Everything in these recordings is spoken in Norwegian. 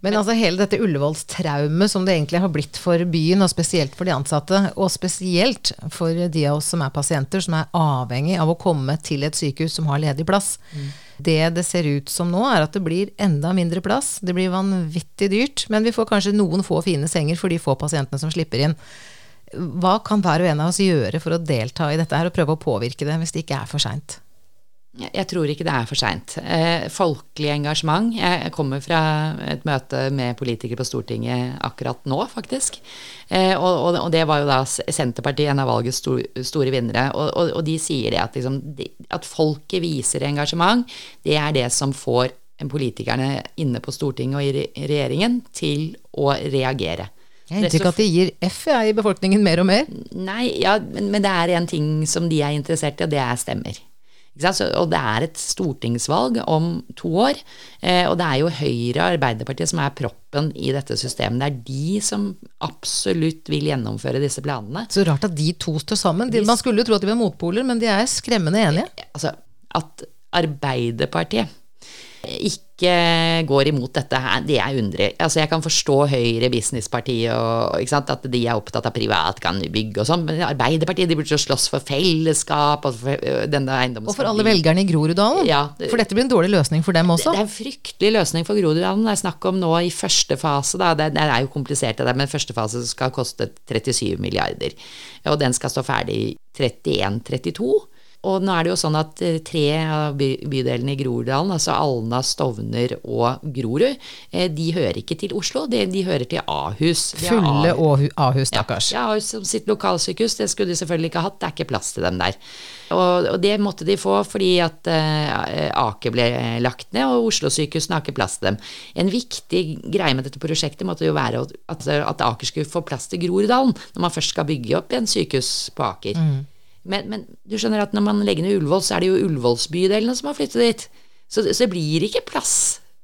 Men altså hele dette Ullevålstraumet som det egentlig har blitt for byen, og spesielt for de ansatte, og spesielt for de av oss som er pasienter, som er avhengig av å komme til et sykehus som har ledig plass. Mm. Det det ser ut som nå, er at det blir enda mindre plass. Det blir vanvittig dyrt, men vi får kanskje noen få fine senger for de få pasientene som slipper inn. Hva kan hver og en av oss gjøre for å delta i dette her og prøve å påvirke det, hvis det ikke er for seint? Jeg tror ikke det er for seint. Eh, folkelig engasjement. Jeg kommer fra et møte med politikere på Stortinget akkurat nå, faktisk. Eh, og, det var jo da Senterpartiet, en av valgets store, vinnere. Og, de sier det at, liksom, at folket viser engasjement. Det er det som får politikerne inne på Stortinget og i regjeringen til å reagere. Jeg har inntrykk av at de gir F i befolkningen mer og mer. Nei, ja, men, men det er en ting som de er interessert i, og det er stemmer. Og det er et stortingsvalg om to år. Eh, og det er jo Høyre og Arbeiderpartiet som er proppen i dette systemet. Det er de som absolutt vil gjennomføre disse planene. Så rart at de to står sammen. Man skulle jo tro at de var motpoler, men de er skremmende enige. Altså, at Arbeiderpartiet ikke går imot dette her, det jeg undrer. Altså, jeg kan forstå Høyre, Businesspartiet, og at de er opptatt av privat kan bygge og sånn, men Arbeiderpartiet de burde slåss for fellesskap og for øh, denne eiendomsverdien. Og for alle velgerne i Groruddalen. Ja, for dette blir en dårlig løsning for dem også. Det, det er en fryktelig løsning for Groruddalen. Det er snakk om nå i første fase, da, det, det er jo komplisert det der, men første fase skal koste 37 milliarder. Og den skal stå ferdig 31-32. Og nå er det jo sånn at eh, tre av bydelene i Groruddalen, altså Alna, Stovner og Grorud, eh, de hører ikke til Oslo, de, de hører til Ahus. Fulle Ahus, stakkars. Ja, Ahus som sitt lokalsykehus, det skulle de selvfølgelig ikke hatt, det er ikke plass til dem der. Og, og det måtte de få fordi at uh, Aker ble lagt ned, og Oslo-sykehusene har ikke plass til dem. En viktig greie med dette prosjektet måtte jo være at, at Aker skulle få plass til Groruddalen, når man først skal bygge opp en sykehus på Aker. Mm. Men, men, du skjønner at når man legger ned Ullevål, så er det jo Ullevålsbydelene som har flyttet dit. Så, så, det blir ikke plass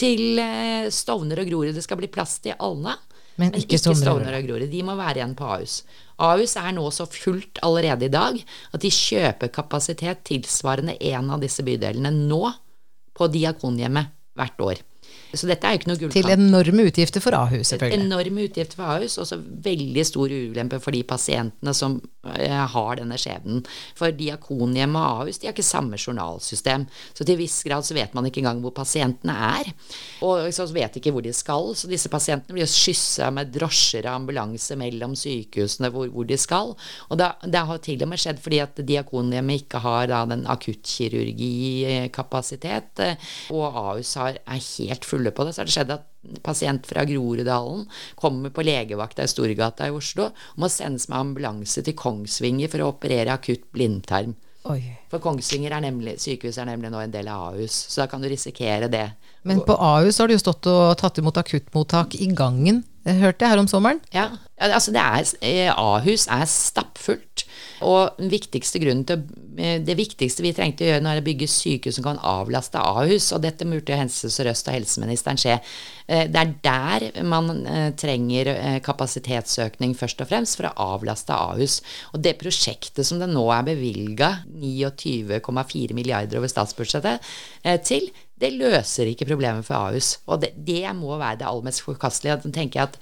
til eh, Stovner og Grorud. Det skal bli plass til Alna, men, men ikke, ikke Stovner og Grorud. De må være igjen på Ahus. Ahus er nå så fullt allerede i dag at de kjøper kapasitet tilsvarende en av disse bydelene nå på Diakonhjemmet hvert år. Så dette er jo ikke noe gullkant. Til enorme utgifter for Ahus, selvfølgelig. Enorme utgifter for Ahus, og så veldig stor ulempe for de pasientene som eh, har denne skjebnen. For Diakonhjemmet og Ahus de har ikke samme journalsystem. Så til viss grad så vet man ikke engang hvor pasientene er. Og så vet ikke hvor de skal. Så disse pasientene blir skyssa med drosjer og ambulanse mellom sykehusene hvor, hvor de skal. Og da, det har til og med skjedd fordi at Diakonhjemmet ikke har da den akuttkirurgikapasitet, eh, og Ahus har, er helt full fulle på det, så har det skjedd at pasient fra Groruddalen kommer på legevakta i Storgata i Oslo og må sendes med ambulanse til Kongsvinger for å operere akutt blindtarm. Oi. For Kongsvinger er nemlig, sykehus er nemlig nå en del av Ahus, så da kan du risikere det. Men på Ahus har du jo stått og tatt imot akuttmottak i gangen, hørte jeg her om sommeren? Ja, altså er, eh, Ahus er stappfullt. Og viktigste til eh, det viktigste vi trengte å gjøre nå, er å bygge sykehus som kan avlaste Ahus, og dette burde Helse Sør-Øst og helseministeren se. Eh, det er der man eh, trenger kapasitetsøkning først og fremst, for å avlaste Ahus. Og det prosjektet som det nå er bevilga 29,4 milliarder over statsbudsjettet til, det løser ikke problemet for Ahus. Og det, det må være det aller mest forkastelige. Da tenker jeg at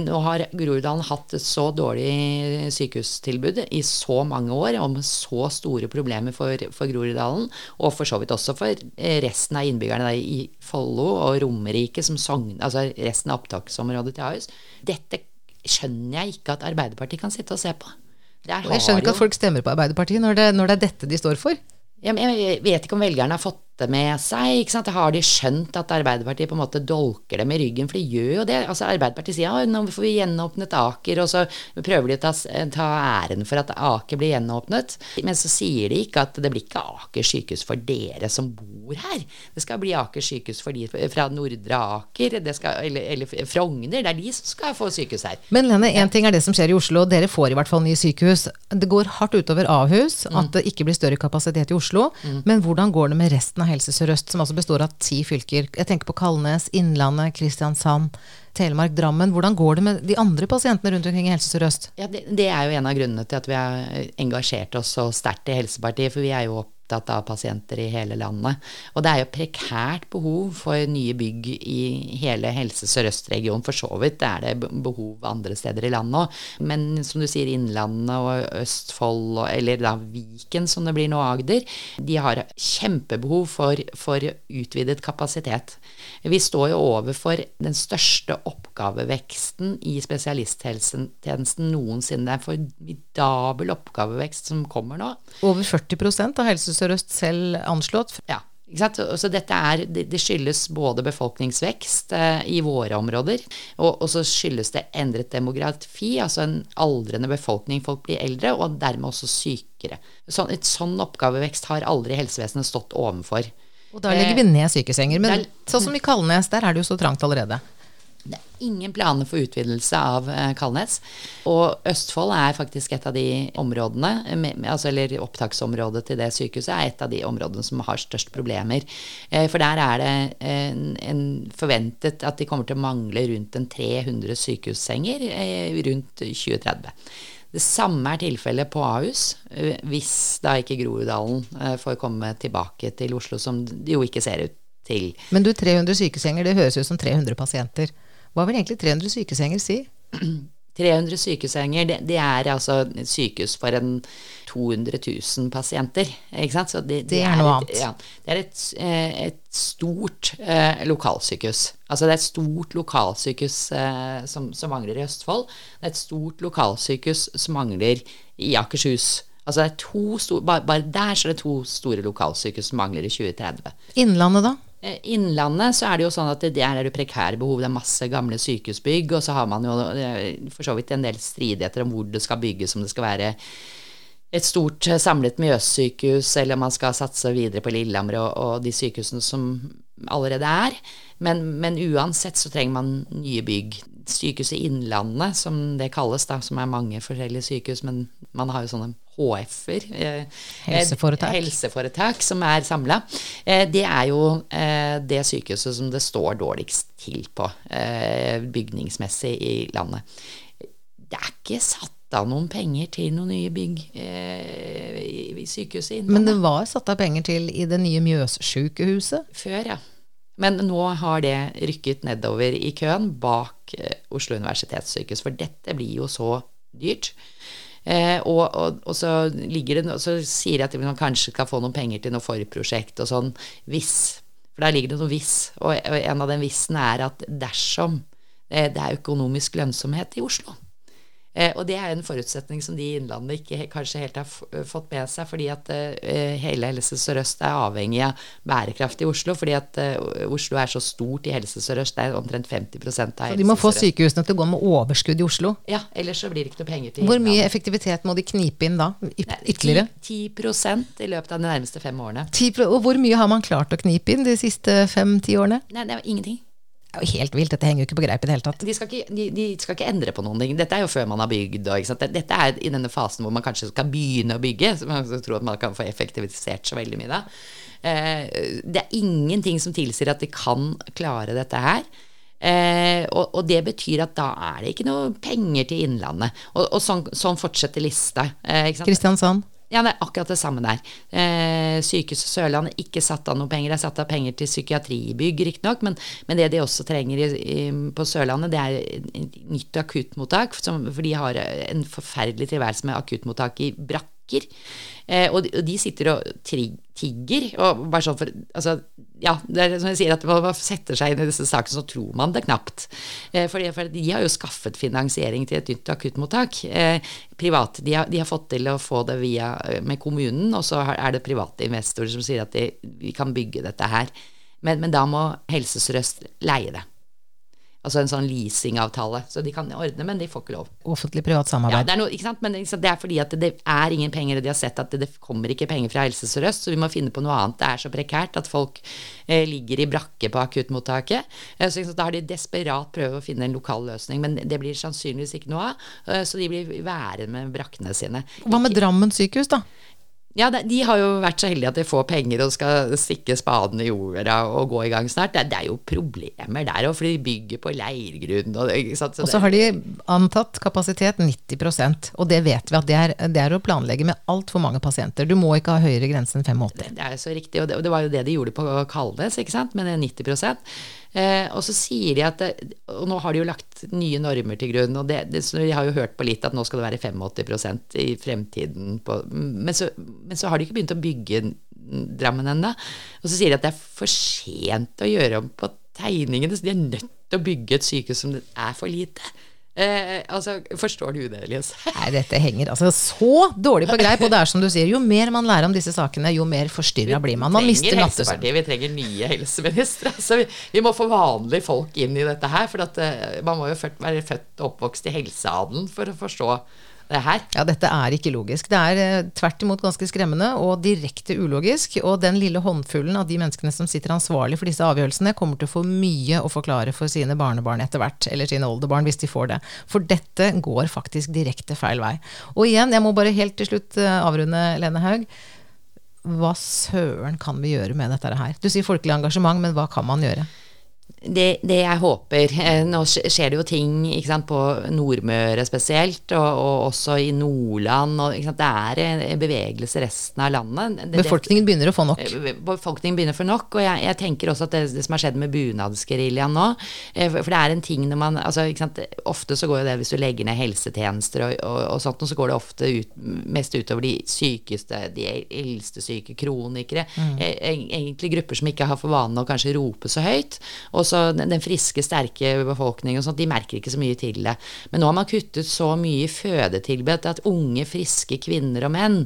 nå har Groruddalen hatt et så dårlig sykehustilbud i så mange år, med så store problemer for, for Groruddalen, og for så vidt også for resten av innbyggerne i Follo og Romerike, som sogn, altså resten av opptaksområdet til Ahus. Dette skjønner jeg ikke at Arbeiderpartiet kan sitte og se på. jeg skjønner ikke at folk stemmer på Arbeiderpartiet når det, når det er dette de står for. Jeg vet ikke om velgerne har fått det med seg. ikke sant? Har de skjønt at Arbeiderpartiet på en måte dolker dem i ryggen? For de gjør jo det. Altså Arbeiderpartiet sier ja, nå får vi gjenåpnet Aker, og så prøver de å ta, ta, æren for at Aker blir gjenåpnet. Men så sier de ikke at det blir ikke Aker sykehus for dere som bor her. Det skal bli Aker sykehus for de fra Nordre Aker skal, eller, eller, Frogner. Det er de som skal få sykehus her. Men Lene, én ting er det som skjer i Oslo. Dere får i hvert fall nye sykehus. Det går hardt utover Ahus at mm. det ikke blir større kapasitet i Oslo. Oslo. Mm. Men hvordan går det med resten av Helse Sør-Øst, som altså består av ti fylker? Jeg tenker på Kalnes, Innlandet, Kristiansand, Telemark, Drammen. Hvordan går det med de andre pasientene rundt omkring i Helse Sør-Øst? Ja, det, det, er jo en av grunnene til at vi har engasjert oss så sterkt i Helsepartiet. For vi er jo opptatt av pasienter i hele landet. Og det er jo prekært behov for nye bygg i hele Helse Sør-Øst-regionen. For så vidt er det behov andre steder i landet òg. Men som du sier, Innlandet og Østfold, eller da Viken som det blir nå, Agder, de har kjempebehov for, for utvidet kapasitet. Vi står jo overfor den største oppgaveveksten i spesialisthelsetjenesten noensinne. Det er en formidabel oppgavevekst som kommer nå. Over 40% av Helse Sør-Øst selv anslått. Ja. Så dette er, det skyldes både befolkningsvekst eh, i våre områder, og, så skyldes det endret demografi, altså en aldrende befolkning. Folk blir eldre, og dermed også sykere. Så, et sånn oppgavevekst har aldri helsevesenet stått overfor. Og da legger vi ned sykesenger. Men sånn som i Kalnes, der er det jo så trangt allerede. Det er ingen planer for utvidelse av eh, Kalnes. Og Østfold er faktisk et av de områdene, altså, eller opptaksområdet til det sykehuset, er et av de områdene som har størst problemer. Eh, for der er det en, en forventet at de kommer til å mangle rundt en 300 sykehussenger eh, rundt 2030. Det samme er tilfellet på Ahus, eh, hvis da ikke Groruddalen eh, får komme tilbake til Oslo, som det jo ikke ser ut til. Men du, 300 sykesenger, det høres ut som 300 pasienter. Hva vil egentlig 300 sykesenger si? 300 sykesenger, det, det, er altså sykehus for en 200 000 pasienter. Ikke sant? Det, det, det, er noe annet. Ja, det er et, eh, et stort eh, lokalsykehus. Altså det er et stort lokalsykehus eh, som, som, mangler i Østfold. Det er et stort lokalsykehus som mangler i Akershus. Altså det er to store, bare, bare der så er det to store lokalsykehus som mangler i 2030. Innlandet, da? Eh, Innlandet så er det jo sånn at det der er det prekære behov. Det er masse gamle sykehusbygg, og så har man jo eh, for så vidt en del stridigheter om hvor det skal bygges, om det skal være et stort eh, samlet Mjøssykehus, eller om man skal satse videre på Lillehammer og, og de sykehusene som allerede er. Men, men, uansett så trenger man nye bygg. Sykehuset Innlandet, som det kalles, da, som er mange forskjellige sykehus, men man har jo sånne HF-er, eh, helseforetak. helseforetak, som er samla, eh, det er jo eh, det sykehuset som det står dårligst til på bygningsmessig i landet. Det er ikke satt av noen penger til noen nye bygg i sykehuset Innlandet. Men det var satt av penger til i det nye Mjøssykehuset? Før, ja. Men nå har det rykket nedover i køen bak Oslo universitetssykehus, for dette blir jo så dyrt. Eh, og, og, og, så ligger det, så sier jeg at man kanskje skal få noen penger til noe forprosjekt og sånn, hvis. For der ligger det noe hvis. Og, og en av den vissene er at dersom eh, det er økonomisk lønnsomhet i Oslo, og det er en forutsetning som de i Innlandet ikke kanskje helt har eh, fått med seg, fordi at eh, hele Helse Sør-Øst er avhengig av bærekraft i Oslo. Fordi at eh, Oslo er så stort i Helse Sørøst, det er omtrent 50 av Helse Sør-Øst. Så de må få sykehusene til å gå med overskudd i Oslo? Ja, ellers så blir det ikke noe penger til Hvor mye effektivitet må de knipe inn da? Ytterligere? 10, 10 i løpet av de nærmeste fem årene. 10, og hvor mye har man klart å knipe inn de siste fem-ti årene? Nei, det var ingenting. Er jo helt vilt. Dette henger jo ikke på greip i det hele tatt. De skal, ikke, de, de skal ikke, endre på noen ting. Dette er jo før man har bygd. Og, Dette er i denne fasen hvor man kanskje skal begynne å bygge. Så man tror at man kan få effektivisert så veldig mye da. Eh, det er ingenting som tilsier at de kan klare dette her. Eh, og, og, det betyr at da er det ikke noe penger til Innlandet. Og, og sånn, sånn, fortsetter lista. Eh, Kristiansand? Ja, det er akkurat det samme der. Eh, Sykehuset Sørlandet ikke satt av noe penger. Det er satt av penger til psykiatribygg, riktignok, men, men det de også trenger i, i, på Sørlandet, det er nytt akuttmottak. Som, for de har en forferdelig tilværelse med akuttmottak i brakker. Eh, og, de, og, de, sitter og tigger. Og bare sånn for Altså, ja, det er som jeg sier, at man setter seg inn i disse sakene, så tror man det knapt. Eh, for, for, de har jo skaffet finansiering til et nytt akuttmottak. Eh, privat, de har, de har, fått til å få det via, eh, med kommunen, og så er det private investorer som sier at de, vi kan bygge dette her. Men, men da må Helse Sør-Øst leie det. Altså en sånn leasingavtale. Så de kan ordne, men de får ikke lov. Offentlig-privat samarbeid. Ja, det er noe, ikke sant? Men det er fordi at det er ingen penger, og de har sett at det kommer ikke penger fra Helse Sør-Øst, så vi må finne på noe annet. Det er så prekært at folk eh, ligger i brakke på akuttmottaket. Eh, så da har de desperat prøvd å finne en lokal løsning, men det blir sannsynligvis ikke noe av. Eh, så de blir værende med brakkene sine. Hva med Drammen sykehus, da? Ja, de har jo vært så heldige at de får penger og skal stikke spaden i jorda og gå i gang snart. Det, er jo problemer der òg, for de bygger på leirgrunn. Og, så, og så har de antatt kapasitet 90% og det vet vi at det er, det er å planlegge med altfor mange pasienter. Du må ikke ha høyere grense enn 85. Det, det er så riktig, og det, og det, var jo det de gjorde på Kalnes, ikke sant, med det 90 Eh, og så sier de at Og nå har de jo lagt nye normer til grunn, og det, det, de har jo hørt på litt at nå skal det være 85% i fremtiden. På, men, så, men, så, har de ikke begynt å bygge Drammen ennå. Og så sier de at det er for sent å gjøre om på tegningene, så de er nødt til å bygge et sykehus som er for lite. Eh, altså, Forstår du det, Elias? Nei, dette henger altså så dårlig på greip. Og det er som du sier, jo mer man lærer om disse sakene, jo mer forstyrra blir man. Man mister nattesøvn. Vi trenger nye helseministre. Altså, vi, vi, må få vanlige folk inn i dette her. For at, uh, man må jo være født og oppvokst i helseadelen for å forstå det her. Ja, dette er ikke logisk. Det er eh, tvert imot ganske skremmende og direkte ulogisk. Og den lille håndfullen av de menneskene som sitter ansvarlig for disse avgjørelsene, kommer til å få mye å forklare for sine barnebarn etter hvert, eller sine oldebarn, hvis de får det. For dette går faktisk direkte feil vei. Og igjen, jeg må bare helt til slutt eh, avrunde, Lene Haug. Hva søren kan vi gjøre med dette her? Du sier folkelig engasjement, men hva kan man gjøre? Det, det, jeg håper eh, Nå skjer det jo ting sant, på Nordmøre spesielt, og, og også i Nordland. Og, det er en bevegelse resten av landet. Det, befolkningen begynner å få nok? Eh, befolkningen begynner å få nok. Og jeg, jeg tenker også at det, det, som har skjedd med bunadsgeriljaen nå eh, For det er en ting når man altså, Ofte så går jo det hvis du legger ned helsetjenester og, og, og sånt, så går det ofte ut, mest utover de sykeste, de eldste syke, kronikere. Mm. Egentlig grupper som ikke har for vane å kanskje rope så høyt. og også den friske, sterke befolkningen og sånt, de merker ikke så mye til det. Men nå har man kuttet så mye i fødetilbud at unge, friske kvinner og menn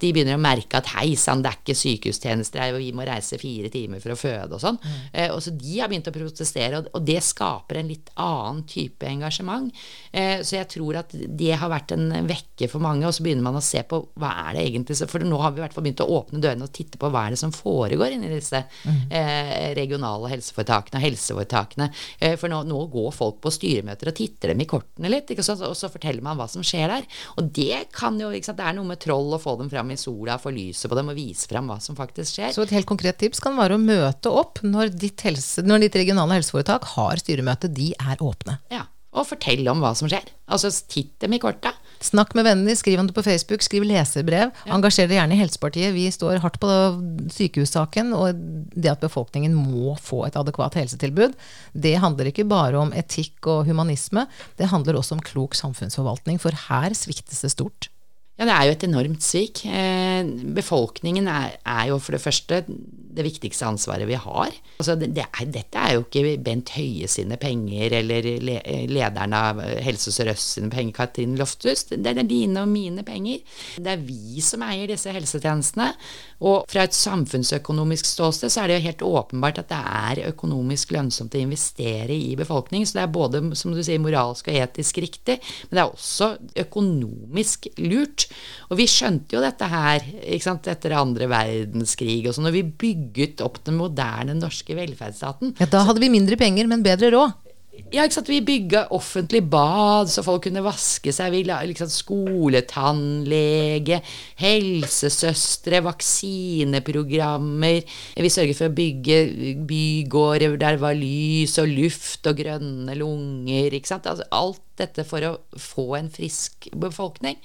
de begynner å merke at hei sann, det er ikke sykehustjenester her, og vi må reise fire timer for å føde og sånn. Mm. Eh, og så de har begynt å protestere, og, og, det skaper en litt annen type engasjement. Eh, så jeg tror at det har vært en vekke for mange, og så begynner man å se på hva er det egentlig For nå har vi i hvert fall begynt å åpne dørene og titte på hva er det som foregår inni disse mm. eh, regionale helseforetakene helseforetakene. Eh, for nå, nå, går folk på styremøter og titter dem i kortene litt, og så forteller man hva som skjer der. Og det kan jo, det er noe med troll å få dem fram i sola, få lyset på dem og vise fram hva som faktisk skjer. Så et helt konkret tips kan være å møte opp når ditt, helse, når ditt regionale helseforetak har styremøte. De er åpne. Ja, og fortell om hva som skjer. Altså titt dem i korta. Snakk med vennene, skriv om det på Facebook, skriv leserbrev. Ja. Engasjer dere gjerne i Helsepartiet. Vi står hardt på sykehussaken. Og det at befolkningen må få et adekvat helsetilbud, det handler ikke bare om etikk og humanisme. Det handler også om klok samfunnsforvaltning, for her sviktes det stort. Ja, det er jo et enormt svik. Eh, befolkningen er, er, jo for det første det viktigste ansvaret vi har. Altså, det, er, dette er jo ikke Bent Høie sine penger eller le, lederen av Helse Sør-Øst sine penger, Katrin Lofthus. Det er dine og mine penger. Det er vi som eier disse helsetjenestene. Og fra et samfunnsøkonomisk ståsted så er det jo helt åpenbart at det er økonomisk lønnsomt å investere i befolkning. Så det er både, som du sier, moralsk og etisk riktig, men det er også økonomisk lurt. Og vi skjønte jo dette her etter andre verdenskrig og sånn, når vi bygget opp den moderne norske velferdsstaten. Ja, Da hadde vi mindre penger, men bedre råd. Ja, ikke sant? Vi bygga offentlig bad så folk kunne vaske seg. Vi la liksom skoletannlege, helsesøstre, vaksineprogrammer. Vi sørget for å bygge bygårder der det var lys og luft og grønne lunger. ikke sant? Altså, alt dette for å få en frisk befolkning.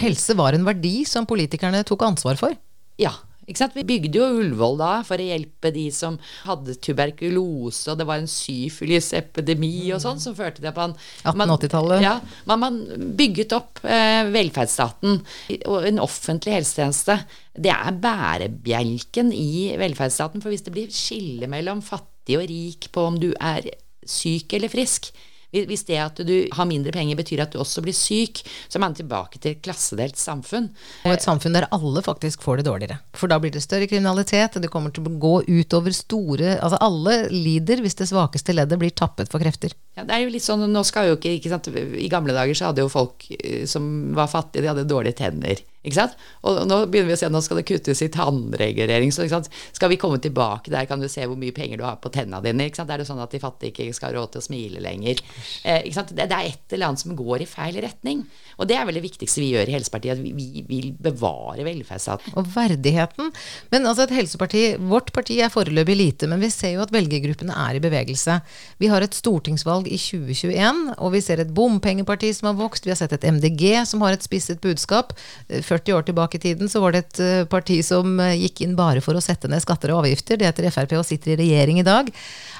Helse var en verdi som politikerne tok ansvar for? Ja. Vi bygde jo Ullevål da for å hjelpe de som hadde tuberkulose, og det var en syfilisepidemi og sånn, som førte til at man 1880-tallet. Ja, man, man, bygget opp eh, velferdsstaten og en offentlig helsetjeneste. Det er bærebjelken i velferdsstaten. For hvis det blir skille mellom fattig og rik på om du er syk eller frisk, hvis det at du har mindre penger betyr at du også blir syk, så er man tilbake til et klassedelt samfunn. Og et samfunn der alle faktisk får det dårligere. For da blir det større kriminalitet, det kommer til å gå utover store Altså alle lider hvis det svakeste leddet blir tappet for krefter. Ja, det er jo litt sånn, nå skal jo ikke, ikke sant, I gamle dager så hadde jo folk eh, som var fattige, de hadde dårlige tenner. Ikke sant? Og nå begynner vi å se nå skal det kuttes i tannregulering. Så skal vi komme tilbake der, kan du se hvor mye penger du har på tennene dine. Ikke sant? Er det sånn at de fattige ikke skal ha råd til å smile lenger. Eh, ikke sant? Det, det er et eller annet som går i feil retning. Og det er vel det viktigste vi gjør i Helsepartiet, at vi, vi vil bevare velferdsstaten. Og verdigheten. Men altså et helseparti, vårt parti er foreløpig lite, men vi ser jo at velgergruppene er i bevegelse. Vi har et stortingsvalg i 2021, og vi ser et bompengeparti som har vokst. Vi har sett et MDG som har et spisset budskap. 40 år tilbake i tiden så var det et eh, parti som eh, gikk inn bare for å sette ned skatter og avgifter. Det heter Frp og sitter i regjering i dag.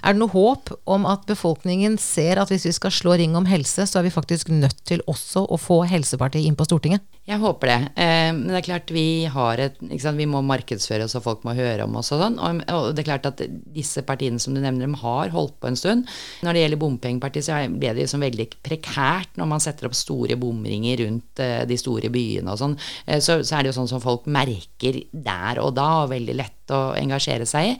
Er det noe håp om at befolkningen ser at hvis vi skal slå ring om helse, så er vi faktisk nødt til også å få Helsepartiet inn på Stortinget? Jeg håper det. Eh, men det er klart vi har et sant, Vi må markedsføre oss, og folk må høre om oss og sånn. Og, og, det er klart at disse partiene som du nevner, de har holdt på en stund. Når det gjelder bompengepartiet, så ble det liksom veldig prekært når man setter opp store bomringer rundt eh, de store byene og sånn. Eh, så, så, er det jo sånn som folk merker der og da, og veldig lett å engasjere seg i.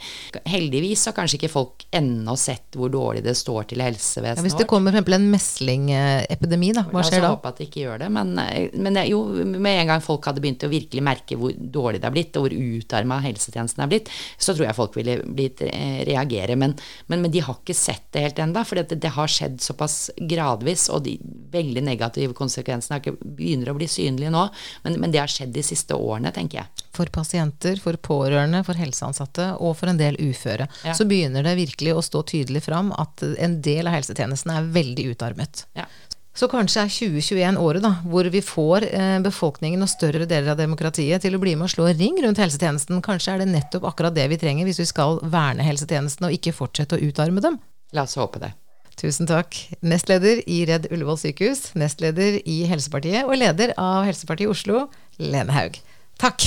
Heldigvis har kanskje ikke folk ennå sett hvor dårlig det står til helsevesenet ja, Hvis det kommer f.eks. en meslingepidemi, da, hva skjer da? La oss håpe at det ikke gjør det. Men, men jo, med en gang folk hadde begynt å virkelig merke hvor dårlig det er blitt, og hvor utarma helsetjenesten er blitt, så tror jeg folk ville blitt eh, reagere. Men, men, men de har ikke sett det helt ennå, for det, det, har skjedd såpass gradvis, og de veldig negative konsekvensene begynner å bli synlige nå. Men, men det har skjedd de siste årene, tenker jeg for pasienter, for pårørende, for helseansatte og for en del uføre, ja. så begynner det virkelig å stå tydelig fram at en del av helsetjenesten er veldig utarmet. Ja. Så kanskje er 2021 året da, hvor vi får eh, befolkningen og større deler av demokratiet til å bli med og slå ring rundt helsetjenesten. Kanskje er det nettopp akkurat det vi trenger hvis vi skal verne helsetjenesten og ikke fortsette å utarme dem. La oss håpe det. Tusen takk. Nestleder i Redd Ullevål sykehus, nestleder i Helsepartiet og leder av Helsepartiet Oslo, Lene Haug. Takk.